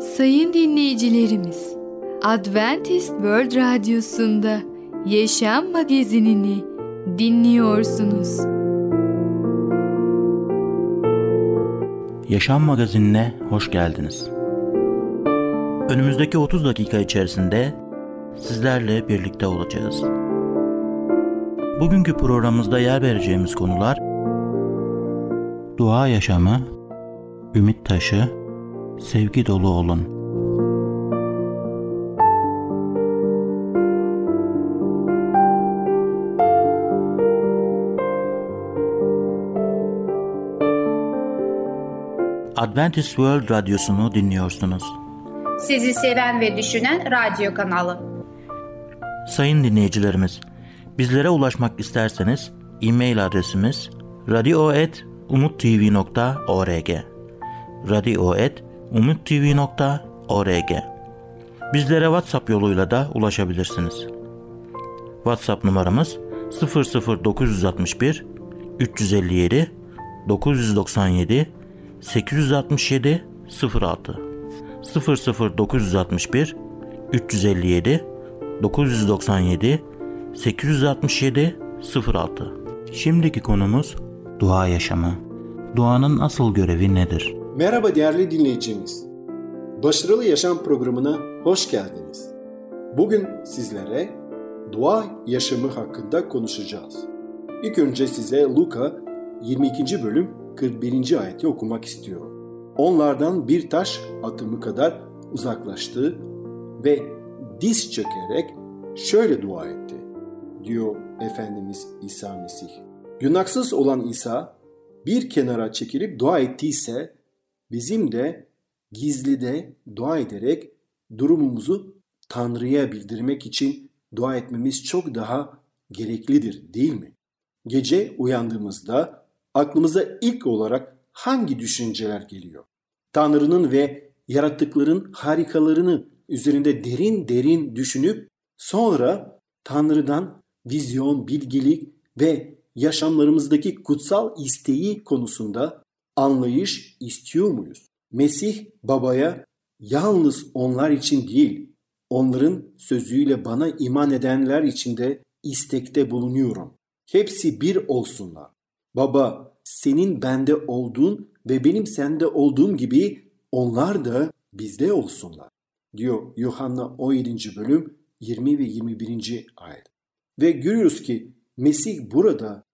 Sayın dinleyicilerimiz, Adventist World Radyosu'nda Yaşam Magazinini dinliyorsunuz. Yaşam Magazinine hoş geldiniz. Önümüzdeki 30 dakika içerisinde sizlerle birlikte olacağız. Bugünkü programımızda yer vereceğimiz konular dua yaşamı, ümit taşı, sevgi dolu olun. Adventist World Radyosu'nu dinliyorsunuz. Sizi seven ve düşünen radyo kanalı. Sayın dinleyicilerimiz, bizlere ulaşmak isterseniz e-mail adresimiz radio.umutv.org radio.umutv.org Bizlere WhatsApp yoluyla da ulaşabilirsiniz. WhatsApp numaramız 00961 357 997 867 06 00961 357 997 867 06 Şimdiki konumuz dua yaşamı. Duanın asıl görevi nedir? Merhaba değerli dinleyicimiz. Başarılı Yaşam programına hoş geldiniz. Bugün sizlere dua yaşamı hakkında konuşacağız. İlk önce size Luka 22. bölüm 41. ayeti okumak istiyorum. Onlardan bir taş atımı kadar uzaklaştı ve diz çökerek şöyle dua etti diyor Efendimiz İsa Mesih. Günahsız olan İsa bir kenara çekilip dua ettiyse bizim de gizlide dua ederek durumumuzu Tanrı'ya bildirmek için dua etmemiz çok daha gereklidir değil mi? Gece uyandığımızda aklımıza ilk olarak hangi düşünceler geliyor? Tanrı'nın ve yarattıkların harikalarını üzerinde derin derin düşünüp sonra Tanrı'dan vizyon, bilgilik ve yaşamlarımızdaki kutsal isteği konusunda anlayış istiyor muyuz? Mesih babaya yalnız onlar için değil, onların sözüyle bana iman edenler için de istekte bulunuyorum. Hepsi bir olsunlar. Baba, senin bende olduğun ve benim sende olduğum gibi onlar da bizde olsunlar. Diyor Yuhanna 17. bölüm 20 ve 21. ayet. Ve görüyoruz ki Mesih burada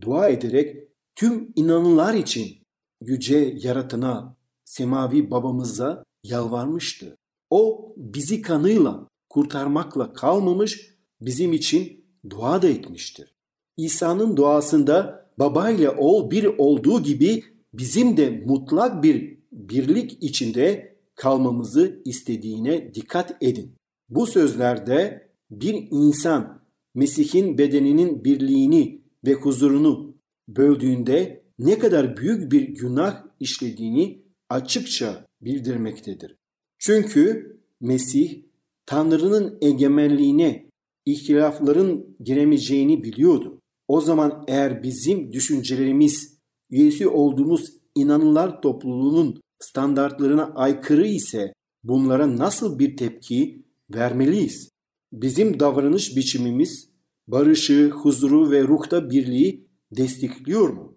dua ederek tüm inananlar için yüce yaratana, semavi babamıza yalvarmıştı. O bizi kanıyla kurtarmakla kalmamış, bizim için dua da etmiştir. İsa'nın duasında baba ile oğul bir olduğu gibi bizim de mutlak bir birlik içinde kalmamızı istediğine dikkat edin. Bu sözlerde bir insan Mesih'in bedeninin birliğini ve huzurunu böldüğünde ne kadar büyük bir günah işlediğini açıkça bildirmektedir. Çünkü Mesih Tanrı'nın egemenliğine ihtilafların giremeyeceğini biliyordu. O zaman eğer bizim düşüncelerimiz üyesi olduğumuz inanılar topluluğunun standartlarına aykırı ise bunlara nasıl bir tepki vermeliyiz? Bizim davranış biçimimiz barışı, huzuru ve ruhta birliği destekliyor mu?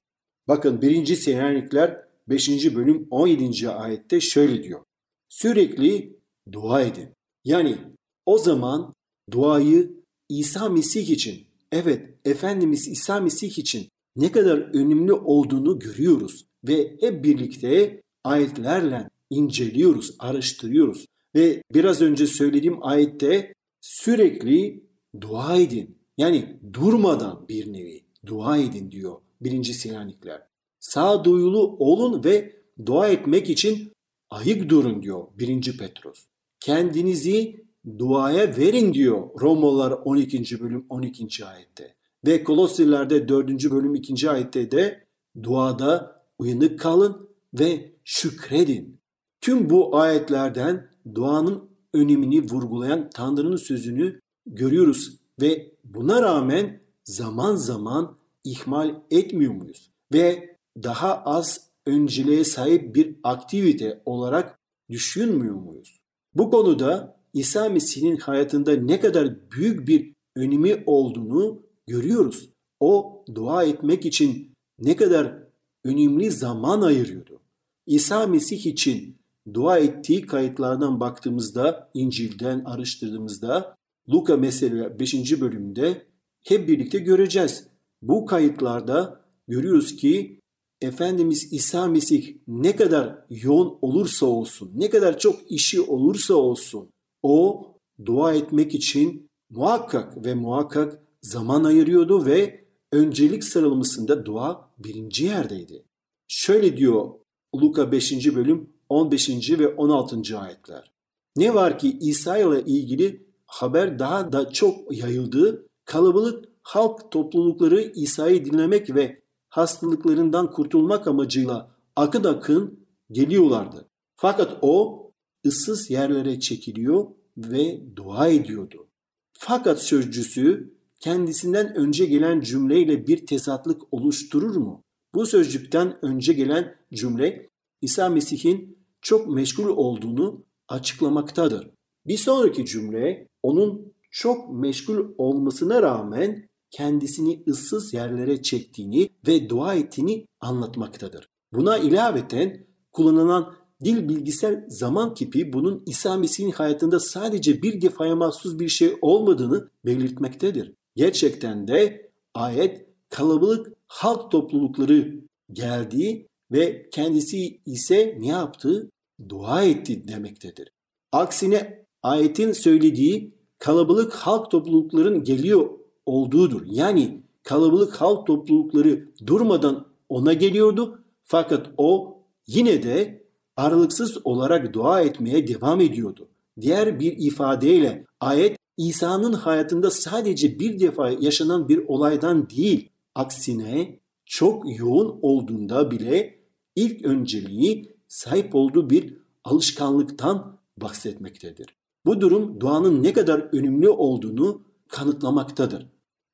Bakın 1. Selanikler 5. bölüm 17. ayette şöyle diyor. Sürekli dua edin. Yani o zaman duayı İsa Mesih için, evet Efendimiz İsa Mesih için ne kadar önemli olduğunu görüyoruz ve hep birlikte ayetlerle inceliyoruz, araştırıyoruz. Ve biraz önce söylediğim ayette sürekli dua edin. Yani durmadan bir nevi dua edin diyor birinci Selanikler. Sağduyulu olun ve dua etmek için ayık durun diyor birinci Petros. Kendinizi duaya verin diyor Romalılar 12. bölüm 12. ayette. Ve Kolossilerde 4. bölüm 2. ayette de duada uyanık kalın ve şükredin. Tüm bu ayetlerden duanın önemini vurgulayan Tanrı'nın sözünü görüyoruz ve buna rağmen zaman zaman ihmal etmiyor muyuz? Ve daha az önceliğe sahip bir aktivite olarak düşünmüyor muyuz? Bu konuda İsa Mesih'in hayatında ne kadar büyük bir önemi olduğunu görüyoruz. O dua etmek için ne kadar önemli zaman ayırıyordu. İsa Mesih için dua ettiği kayıtlardan baktığımızda, İncil'den araştırdığımızda Luka mesela 5. bölümde hep birlikte göreceğiz. Bu kayıtlarda görüyoruz ki Efendimiz İsa Mesih ne kadar yoğun olursa olsun, ne kadar çok işi olursa olsun o dua etmek için muhakkak ve muhakkak zaman ayırıyordu ve öncelik sıralamasında dua birinci yerdeydi. Şöyle diyor Luka 5. bölüm 15. ve 16. ayetler. Ne var ki İsa ile ilgili haber daha da çok yayıldı. Kalabalık halk toplulukları İsa'yı dinlemek ve hastalıklarından kurtulmak amacıyla akın akın geliyorlardı. Fakat o ıssız yerlere çekiliyor ve dua ediyordu. Fakat sözcüsü kendisinden önce gelen cümleyle bir tezatlık oluşturur mu? Bu sözcükten önce gelen cümle İsa Mesih'in çok meşgul olduğunu açıklamaktadır. Bir sonraki cümle onun çok meşgul olmasına rağmen kendisini ıssız yerlere çektiğini ve dua ettiğini anlatmaktadır. Buna ilaveten kullanılan dil bilgisel zaman kipi bunun İsa Mesih'in hayatında sadece bir defaya mahsus bir şey olmadığını belirtmektedir. Gerçekten de ayet kalabalık halk toplulukları geldiği ve kendisi ise ne yaptı? Dua etti demektedir. Aksine ayetin söylediği kalabalık halk toplulukların geliyor olduğudur. Yani kalabalık halk toplulukları durmadan ona geliyordu fakat o yine de aralıksız olarak dua etmeye devam ediyordu. Diğer bir ifadeyle ayet İsa'nın hayatında sadece bir defa yaşanan bir olaydan değil, aksine çok yoğun olduğunda bile ilk önceliği sahip olduğu bir alışkanlıktan bahsetmektedir. Bu durum duanın ne kadar önemli olduğunu kanıtlamaktadır.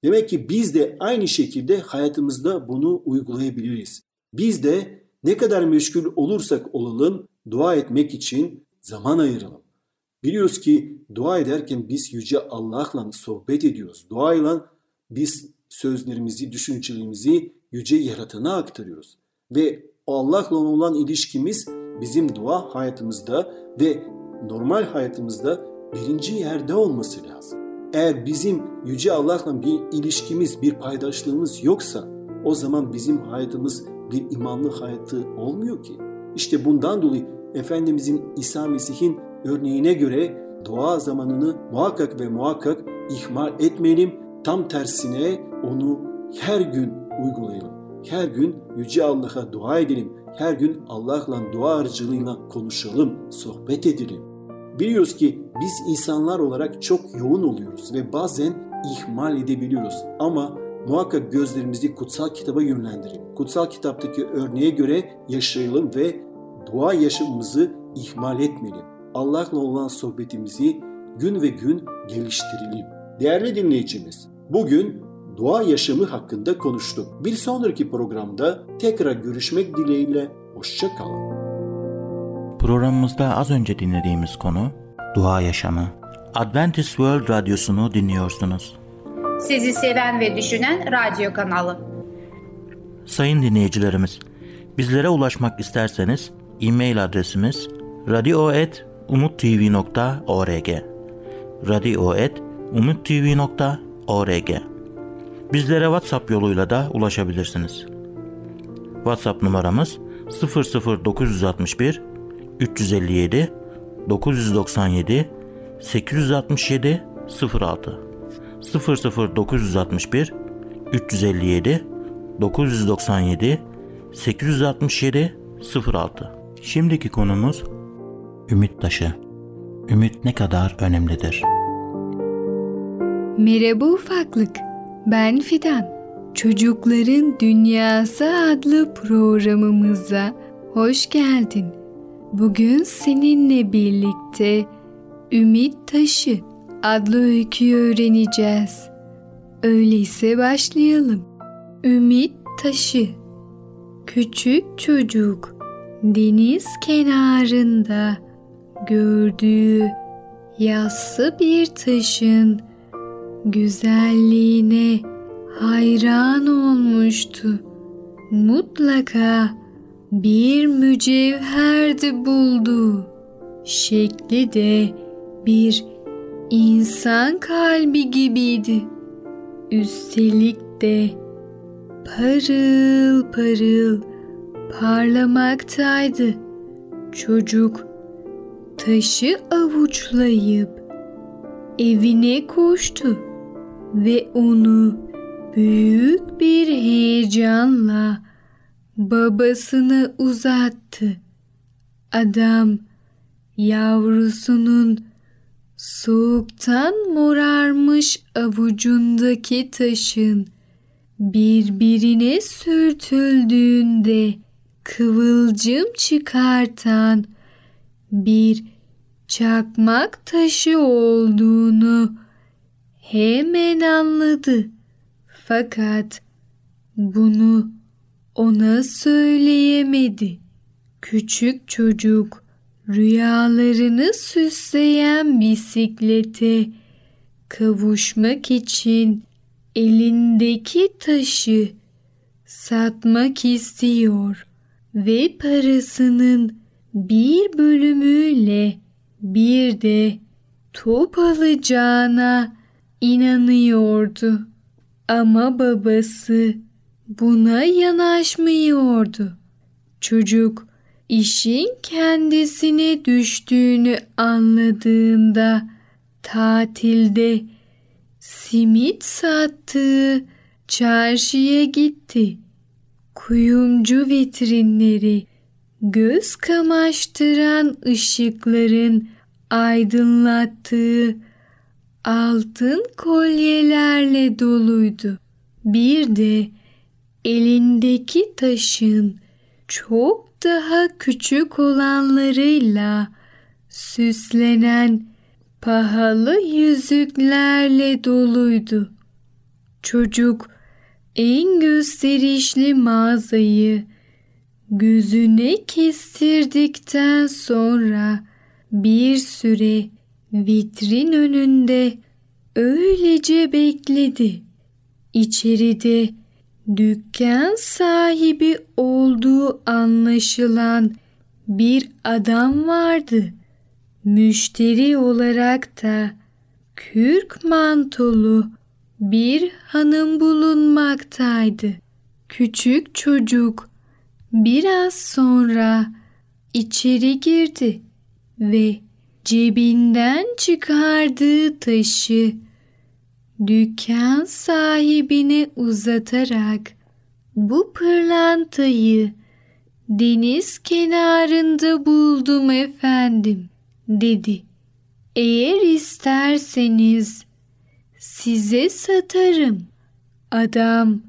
Demek ki biz de aynı şekilde hayatımızda bunu uygulayabiliriz. Biz de ne kadar meşgul olursak olalım dua etmek için zaman ayıralım. Biliyoruz ki dua ederken biz Yüce Allah'la sohbet ediyoruz. Duayla biz sözlerimizi, düşüncelerimizi Yüce Yaratan'a aktarıyoruz. Ve Allah'la olan ilişkimiz bizim dua hayatımızda ve normal hayatımızda birinci yerde olması lazım. Eğer bizim Yüce Allah'la bir ilişkimiz, bir paydaşlığımız yoksa o zaman bizim hayatımız bir imanlı hayatı olmuyor ki. İşte bundan dolayı Efendimizin İsa Mesih'in örneğine göre dua zamanını muhakkak ve muhakkak ihmal etmeyelim. Tam tersine onu her gün uygulayalım. Her gün Yüce Allah'a dua edelim. Her gün Allah'la dua aracılığıyla konuşalım, sohbet edelim. Biliyoruz ki biz insanlar olarak çok yoğun oluyoruz ve bazen ihmal edebiliyoruz. Ama muhakkak gözlerimizi kutsal kitaba yönlendirelim. Kutsal kitaptaki örneğe göre yaşayalım ve dua yaşamımızı ihmal etmeyelim. Allah'la olan sohbetimizi gün ve gün geliştirelim. Değerli dinleyicimiz, bugün dua yaşamı hakkında konuştuk. Bir sonraki programda tekrar görüşmek dileğiyle hoşça kalın. Programımızda az önce dinlediğimiz konu dua yaşamı. Adventist World Radyosu'nu dinliyorsunuz. Sizi seven ve düşünen radyo kanalı. Sayın dinleyicilerimiz, bizlere ulaşmak isterseniz e-mail adresimiz radio.umutv.org radio.umutv.org Bizlere WhatsApp yoluyla da ulaşabilirsiniz. WhatsApp numaramız 00961 357 997 867 06 00961 357 997 867 06 Şimdiki konumuz ümit taşı. Ümit ne kadar önemlidir? Merhaba ufaklık. Ben Fidan. Çocukların Dünyası adlı programımıza hoş geldin. Bugün seninle birlikte Ümit Taşı adlı öyküyü öğreneceğiz. Öyleyse başlayalım. Ümit Taşı Küçük çocuk deniz kenarında gördüğü yassı bir taşın güzelliğine hayran olmuştu. Mutlaka bir mücevherdi buldu. Şekli de bir insan kalbi gibiydi. Üstelik de parıl parıl parlamaktaydı. Çocuk taşı avuçlayıp evine koştu ve onu büyük bir heyecanla babasına uzattı. Adam yavrusunun soğuktan morarmış avucundaki taşın birbirine sürtüldüğünde kıvılcım çıkartan bir çakmak taşı olduğunu hemen anladı. Fakat bunu ona söyleyemedi. Küçük çocuk rüyalarını süsleyen bisiklete kavuşmak için elindeki taşı satmak istiyor ve parasının bir bölümüyle bir de top alacağına inanıyordu. Ama babası buna yanaşmıyordu. Çocuk işin kendisine düştüğünü anladığında tatilde simit sattığı çarşıya gitti. Kuyumcu vitrinleri göz kamaştıran ışıkların aydınlattığı altın kolyelerle doluydu. Bir de elindeki taşın çok daha küçük olanlarıyla süslenen pahalı yüzüklerle doluydu. Çocuk en gösterişli mağazayı gözüne kestirdikten sonra bir süre vitrin önünde öylece bekledi. İçeride dükkan sahibi olduğu anlaşılan bir adam vardı. Müşteri olarak da kürk mantolu bir hanım bulunmaktaydı. Küçük çocuk biraz sonra içeri girdi ve cebinden çıkardığı taşı dükkan sahibine uzatarak bu pırlantayı deniz kenarında buldum efendim dedi. Eğer isterseniz size satarım. Adam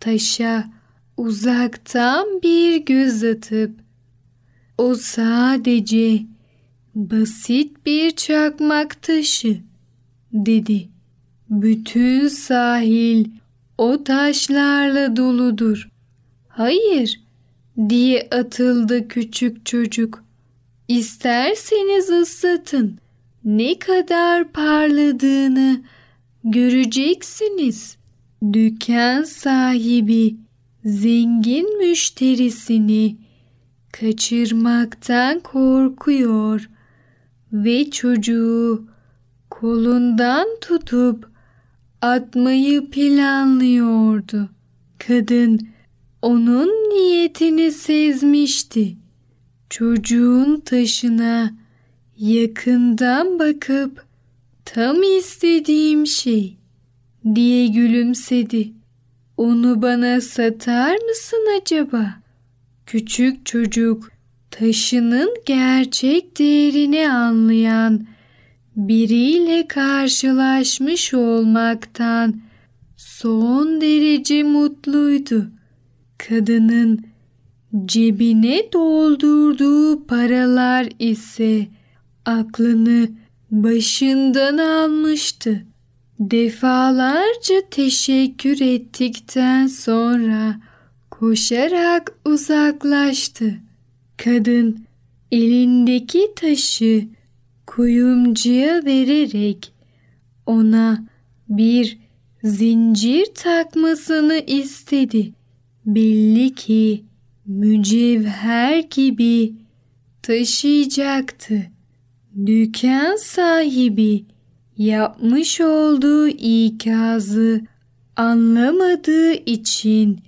taşa uzaktan bir göz atıp o sadece basit bir çakmak taşı dedi. Bütün sahil o taşlarla doludur. Hayır diye atıldı küçük çocuk. İsterseniz ıslatın. Ne kadar parladığını göreceksiniz. Dükkan sahibi zengin müşterisini kaçırmaktan korkuyor ve çocuğu kolundan tutup atmayı planlıyordu. Kadın onun niyetini sezmişti. Çocuğun taşına yakından bakıp tam istediğim şey diye gülümsedi. Onu bana satar mısın acaba? Küçük çocuk taşının gerçek değerini anlayan biriyle karşılaşmış olmaktan son derece mutluydu. Kadının cebine doldurduğu paralar ise aklını başından almıştı. Defalarca teşekkür ettikten sonra koşarak uzaklaştı. Kadın elindeki taşı kuyumcuya vererek ona bir zincir takmasını istedi. Belli ki mücevher gibi taşıyacaktı. Dükkan sahibi yapmış olduğu ikazı anlamadığı için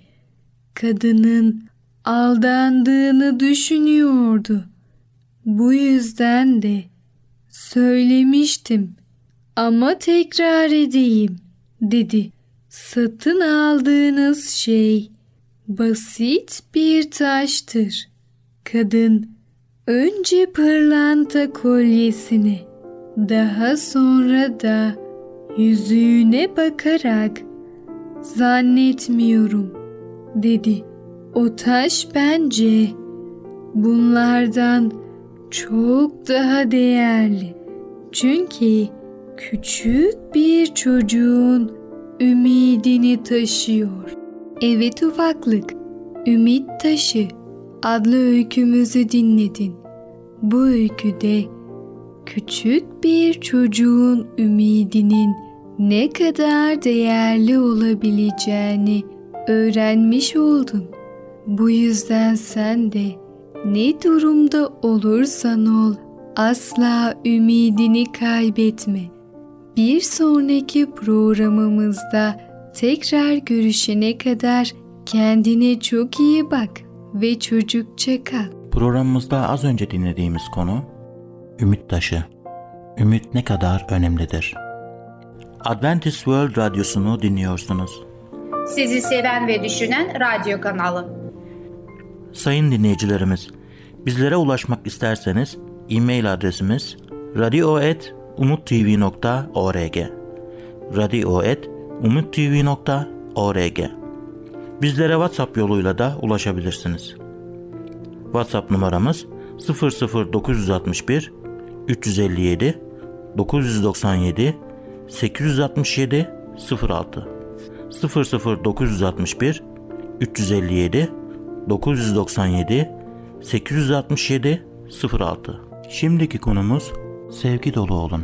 kadının aldandığını düşünüyordu. Bu yüzden de söylemiştim ama tekrar edeyim dedi. Satın aldığınız şey basit bir taştır. Kadın önce pırlanta kolyesini daha sonra da yüzüğüne bakarak zannetmiyorum dedi. O taş bence bunlardan çok daha değerli. Çünkü küçük bir çocuğun ümidini taşıyor. Evet ufaklık, Ümit Taşı adlı öykümüzü dinledin. Bu öyküde küçük bir çocuğun ümidinin ne kadar değerli olabileceğini öğrenmiş oldun. Bu yüzden sen de ne durumda olursan ol asla ümidini kaybetme. Bir sonraki programımızda tekrar görüşene kadar kendine çok iyi bak ve çocukça kal. Programımızda az önce dinlediğimiz konu Ümit Taşı. Ümit ne kadar önemlidir? Adventist World Radyosu'nu dinliyorsunuz. Sizi seven ve düşünen radyo kanalı. Sayın dinleyicilerimiz, bizlere ulaşmak isterseniz e-mail adresimiz radio.umutv.org radio.umutv.org Bizlere WhatsApp yoluyla da ulaşabilirsiniz. WhatsApp numaramız 00961 357 997 867 06 00961 357 997 867 06 Şimdiki konumuz sevgi dolu olun.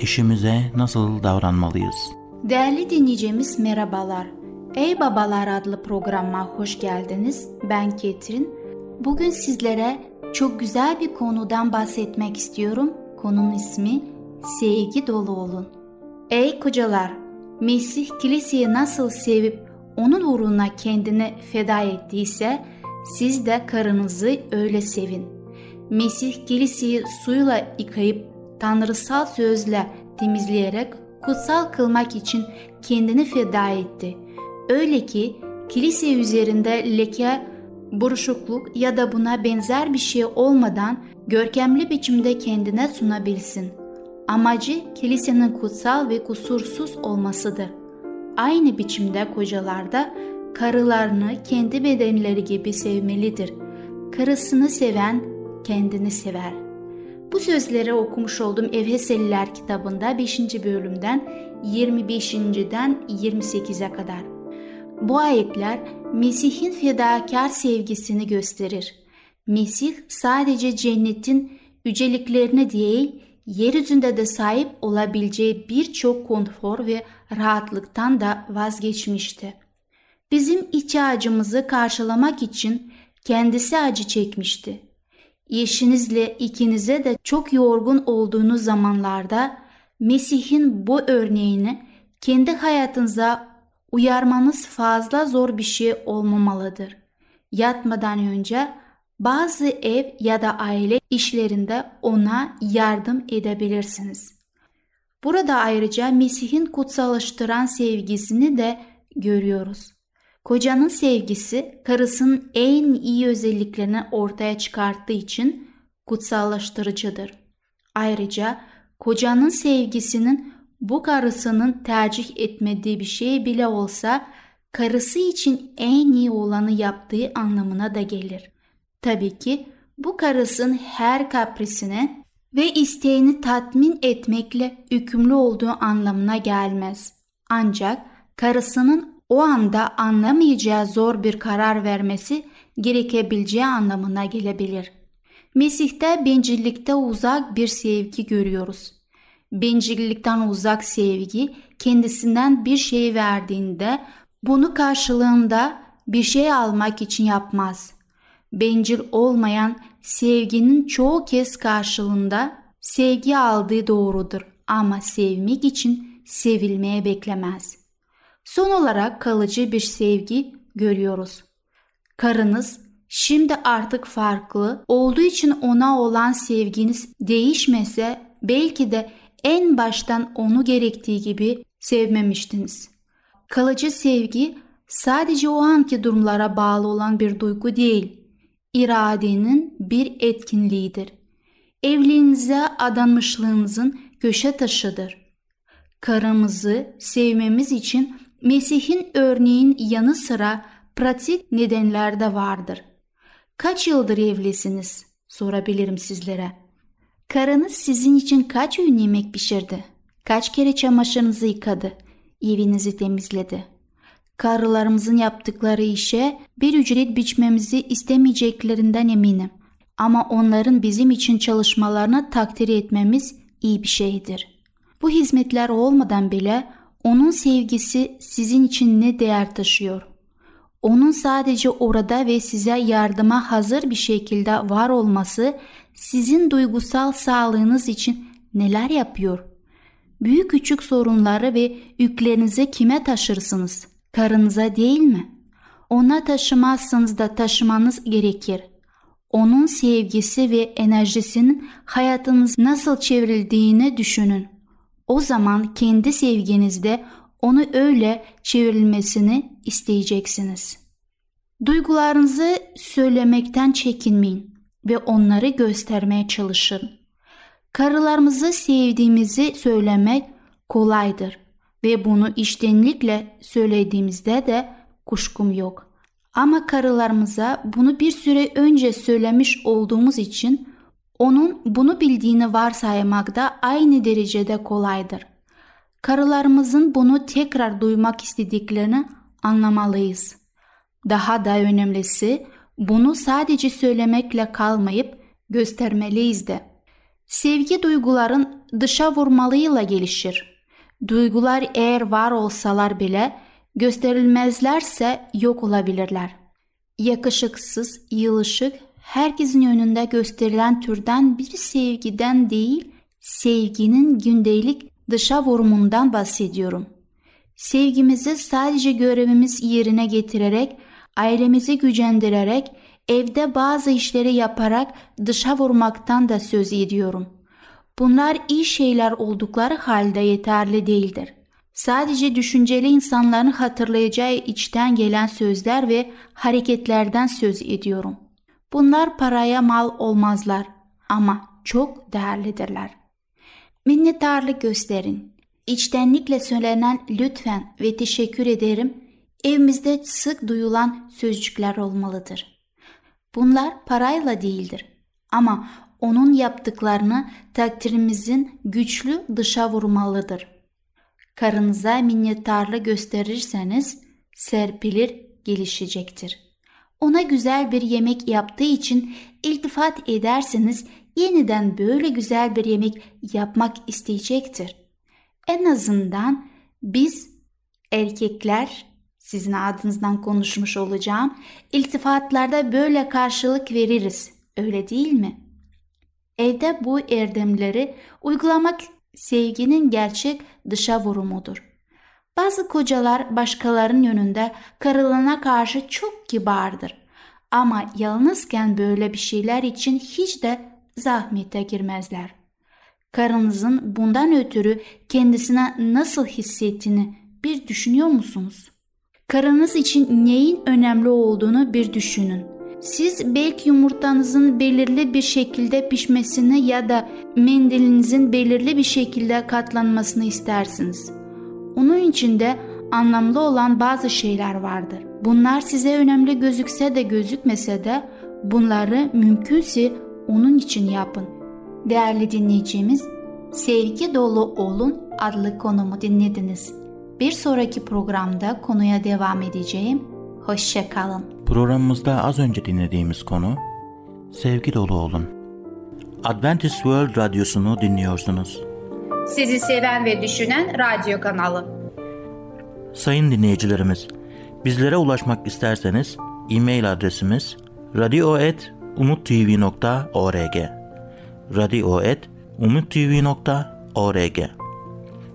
İşimize nasıl davranmalıyız? Değerli dinleyicimiz merhabalar. Ey Babalar adlı programa hoş geldiniz. Ben Ketrin. Bugün sizlere çok güzel bir konudan bahsetmek istiyorum. Konunun ismi sevgi dolu olun. Ey kocalar, Mesih kiliseyi nasıl sevip onun uğruna kendini feda ettiyse siz de karınızı öyle sevin. Mesih kiliseyi suyla yıkayıp tanrısal sözle temizleyerek kutsal kılmak için kendini feda etti. Öyle ki kilise üzerinde leke, buruşukluk ya da buna benzer bir şey olmadan görkemli biçimde kendine sunabilsin. Amacı kilisenin kutsal ve kusursuz olmasıdır. Aynı biçimde kocalar da karılarını kendi bedenleri gibi sevmelidir. Karısını seven kendini sever. Bu sözleri okumuş olduğum Efeseliler kitabında 5. bölümden 25.den 28'e kadar. Bu ayetler Mesih'in fedakar sevgisini gösterir. Mesih sadece cennetin yüceliklerini değil, yeryüzünde de sahip olabileceği birçok konfor ve rahatlıktan da vazgeçmişti. Bizim ihtiyacımızı karşılamak için kendisi acı çekmişti. Eşinizle ikinize de çok yorgun olduğunuz zamanlarda Mesih'in bu örneğini kendi hayatınıza uyarmanız fazla zor bir şey olmamalıdır. Yatmadan önce bazı ev ya da aile işlerinde ona yardım edebilirsiniz. Burada ayrıca Mesih'in kutsallaştıran sevgisini de görüyoruz. Kocanın sevgisi karısının en iyi özelliklerini ortaya çıkarttığı için kutsallaştırıcıdır. Ayrıca kocanın sevgisinin bu karısının tercih etmediği bir şey bile olsa karısı için en iyi olanı yaptığı anlamına da gelir. Tabii ki bu karısının her kaprisine ve isteğini tatmin etmekle yükümlü olduğu anlamına gelmez. Ancak karısının o anda anlamayacağı zor bir karar vermesi gerekebileceği anlamına gelebilir. Mesih'te bencillikte uzak bir sevgi görüyoruz. Bencillikten uzak sevgi kendisinden bir şey verdiğinde bunu karşılığında bir şey almak için yapmaz. Bencil olmayan sevginin çoğu kez karşılığında sevgi aldığı doğrudur ama sevmek için sevilmeye beklemez. Son olarak kalıcı bir sevgi görüyoruz. Karınız şimdi artık farklı olduğu için ona olan sevginiz değişmese belki de en baştan onu gerektiği gibi sevmemiştiniz. Kalıcı sevgi sadece o anki durumlara bağlı olan bir duygu değil, iradenin bir etkinliğidir. Evliliğinize adanmışlığınızın köşe taşıdır. Karımızı sevmemiz için Mesih'in örneğin yanı sıra pratik nedenler de vardır. Kaç yıldır evlisiniz? Sorabilirim sizlere. Karınız sizin için kaç öğün yemek pişirdi? Kaç kere çamaşırınızı yıkadı? Evinizi temizledi? Karılarımızın yaptıkları işe bir ücret biçmemizi istemeyeceklerinden eminim. Ama onların bizim için çalışmalarını takdir etmemiz iyi bir şeydir. Bu hizmetler olmadan bile onun sevgisi sizin için ne değer taşıyor? Onun sadece orada ve size yardıma hazır bir şekilde var olması sizin duygusal sağlığınız için neler yapıyor? Büyük küçük sorunları ve yüklerinizi kime taşırsınız? Karınıza değil mi? Ona taşımazsanız da taşımanız gerekir. Onun sevgisi ve enerjisinin hayatınız nasıl çevrildiğini düşünün. O zaman kendi sevginizde onu öyle çevrilmesini isteyeceksiniz. Duygularınızı söylemekten çekinmeyin ve onları göstermeye çalışın. Karılarımızı sevdiğimizi söylemek kolaydır ve bunu iştenlikle söylediğimizde de kuşkum yok. Ama karılarımıza bunu bir süre önce söylemiş olduğumuz için onun bunu bildiğini varsaymak da aynı derecede kolaydır. Karılarımızın bunu tekrar duymak istediklerini anlamalıyız. Daha da önemlisi bunu sadece söylemekle kalmayıp göstermeliyiz de. Sevgi duyguların dışa vurmalıyla gelişir. Duygular eğer var olsalar bile gösterilmezlerse yok olabilirler. Yakışıksız, yılışık, herkesin önünde gösterilen türden bir sevgiden değil, sevginin gündelik dışa vurumundan bahsediyorum. Sevgimizi sadece görevimiz yerine getirerek, ailemizi gücendirerek, evde bazı işleri yaparak dışa vurmaktan da söz ediyorum. Bunlar iyi şeyler oldukları halde yeterli değildir. Sadece düşünceli insanların hatırlayacağı içten gelen sözler ve hareketlerden söz ediyorum. Bunlar paraya mal olmazlar ama çok değerlidirler. Minnettarlık gösterin. İçtenlikle söylenen lütfen ve teşekkür ederim evimizde sık duyulan sözcükler olmalıdır. Bunlar parayla değildir ama onun yaptıklarını takdirimizin güçlü dışa vurmalıdır. Karınıza minnettarlık gösterirseniz serpilir gelişecektir. Ona güzel bir yemek yaptığı için iltifat ederseniz yeniden böyle güzel bir yemek yapmak isteyecektir. En azından biz erkekler sizin adınızdan konuşmuş olacağım. İltifatlarda böyle karşılık veririz. Öyle değil mi? Evde bu erdemleri uygulamak sevginin gerçek dışa vurumudur. Bazı kocalar başkalarının yönünde karılığına karşı çok kibardır. Ama yalnızken böyle bir şeyler için hiç de zahmete girmezler. Karınızın bundan ötürü kendisine nasıl hissettiğini bir düşünüyor musunuz? Karınız için neyin önemli olduğunu bir düşünün. Siz belki yumurtanızın belirli bir şekilde pişmesini ya da mendilinizin belirli bir şekilde katlanmasını istersiniz. Onun içinde anlamlı olan bazı şeyler vardır. Bunlar size önemli gözükse de gözükmese de bunları mümkünse onun için yapın. Değerli dinleyicimiz, Sevgi Dolu Olun adlı konumu dinlediniz. Bir sonraki programda konuya devam edeceğim. Hoşçakalın. Programımızda az önce dinlediğimiz konu Sevgi dolu olun. Adventist World Radyosu'nu dinliyorsunuz. Sizi seven ve düşünen radyo kanalı. Sayın dinleyicilerimiz, bizlere ulaşmak isterseniz e-mail adresimiz radio.umutv.org radio.umutv.org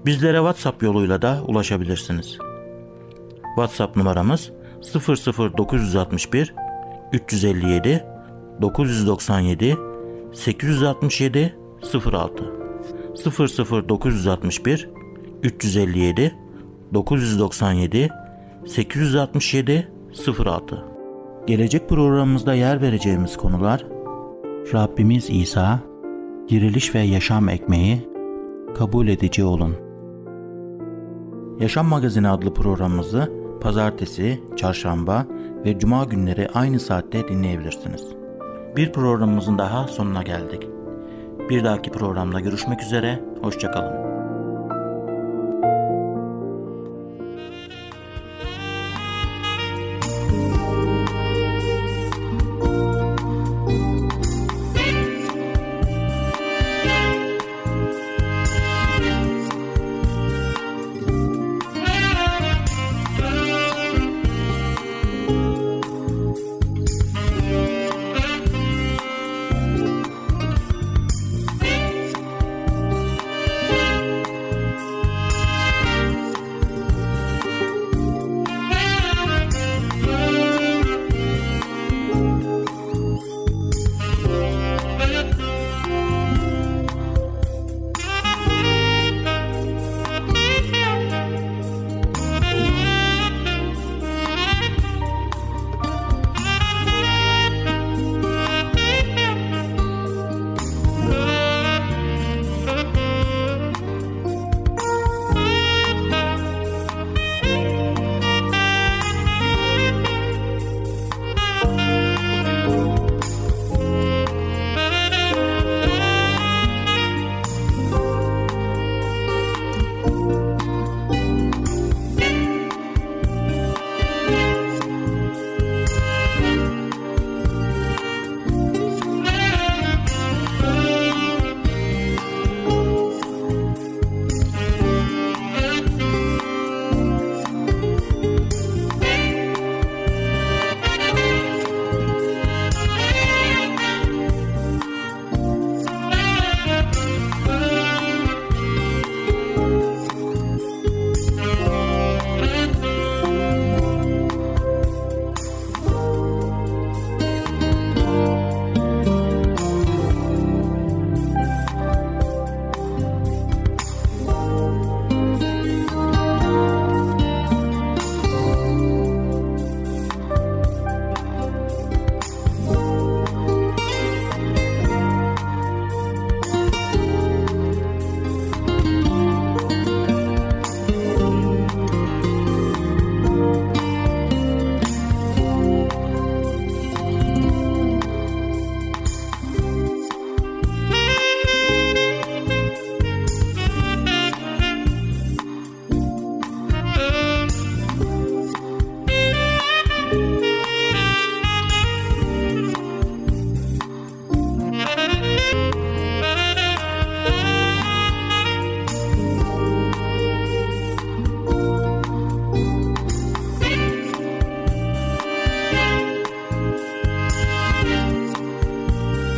Bizlere WhatsApp yoluyla da ulaşabilirsiniz. WhatsApp numaramız 00961 357 997 867 06 00961 357 997 867 06 Gelecek programımızda yer vereceğimiz konular Rabbimiz İsa, diriliş ve yaşam ekmeği, kabul edici olun. Yaşam Magazini adlı programımızı pazartesi, çarşamba ve cuma günleri aynı saatte dinleyebilirsiniz. Bir programımızın daha sonuna geldik. Bir dahaki programda görüşmek üzere, hoşçakalın.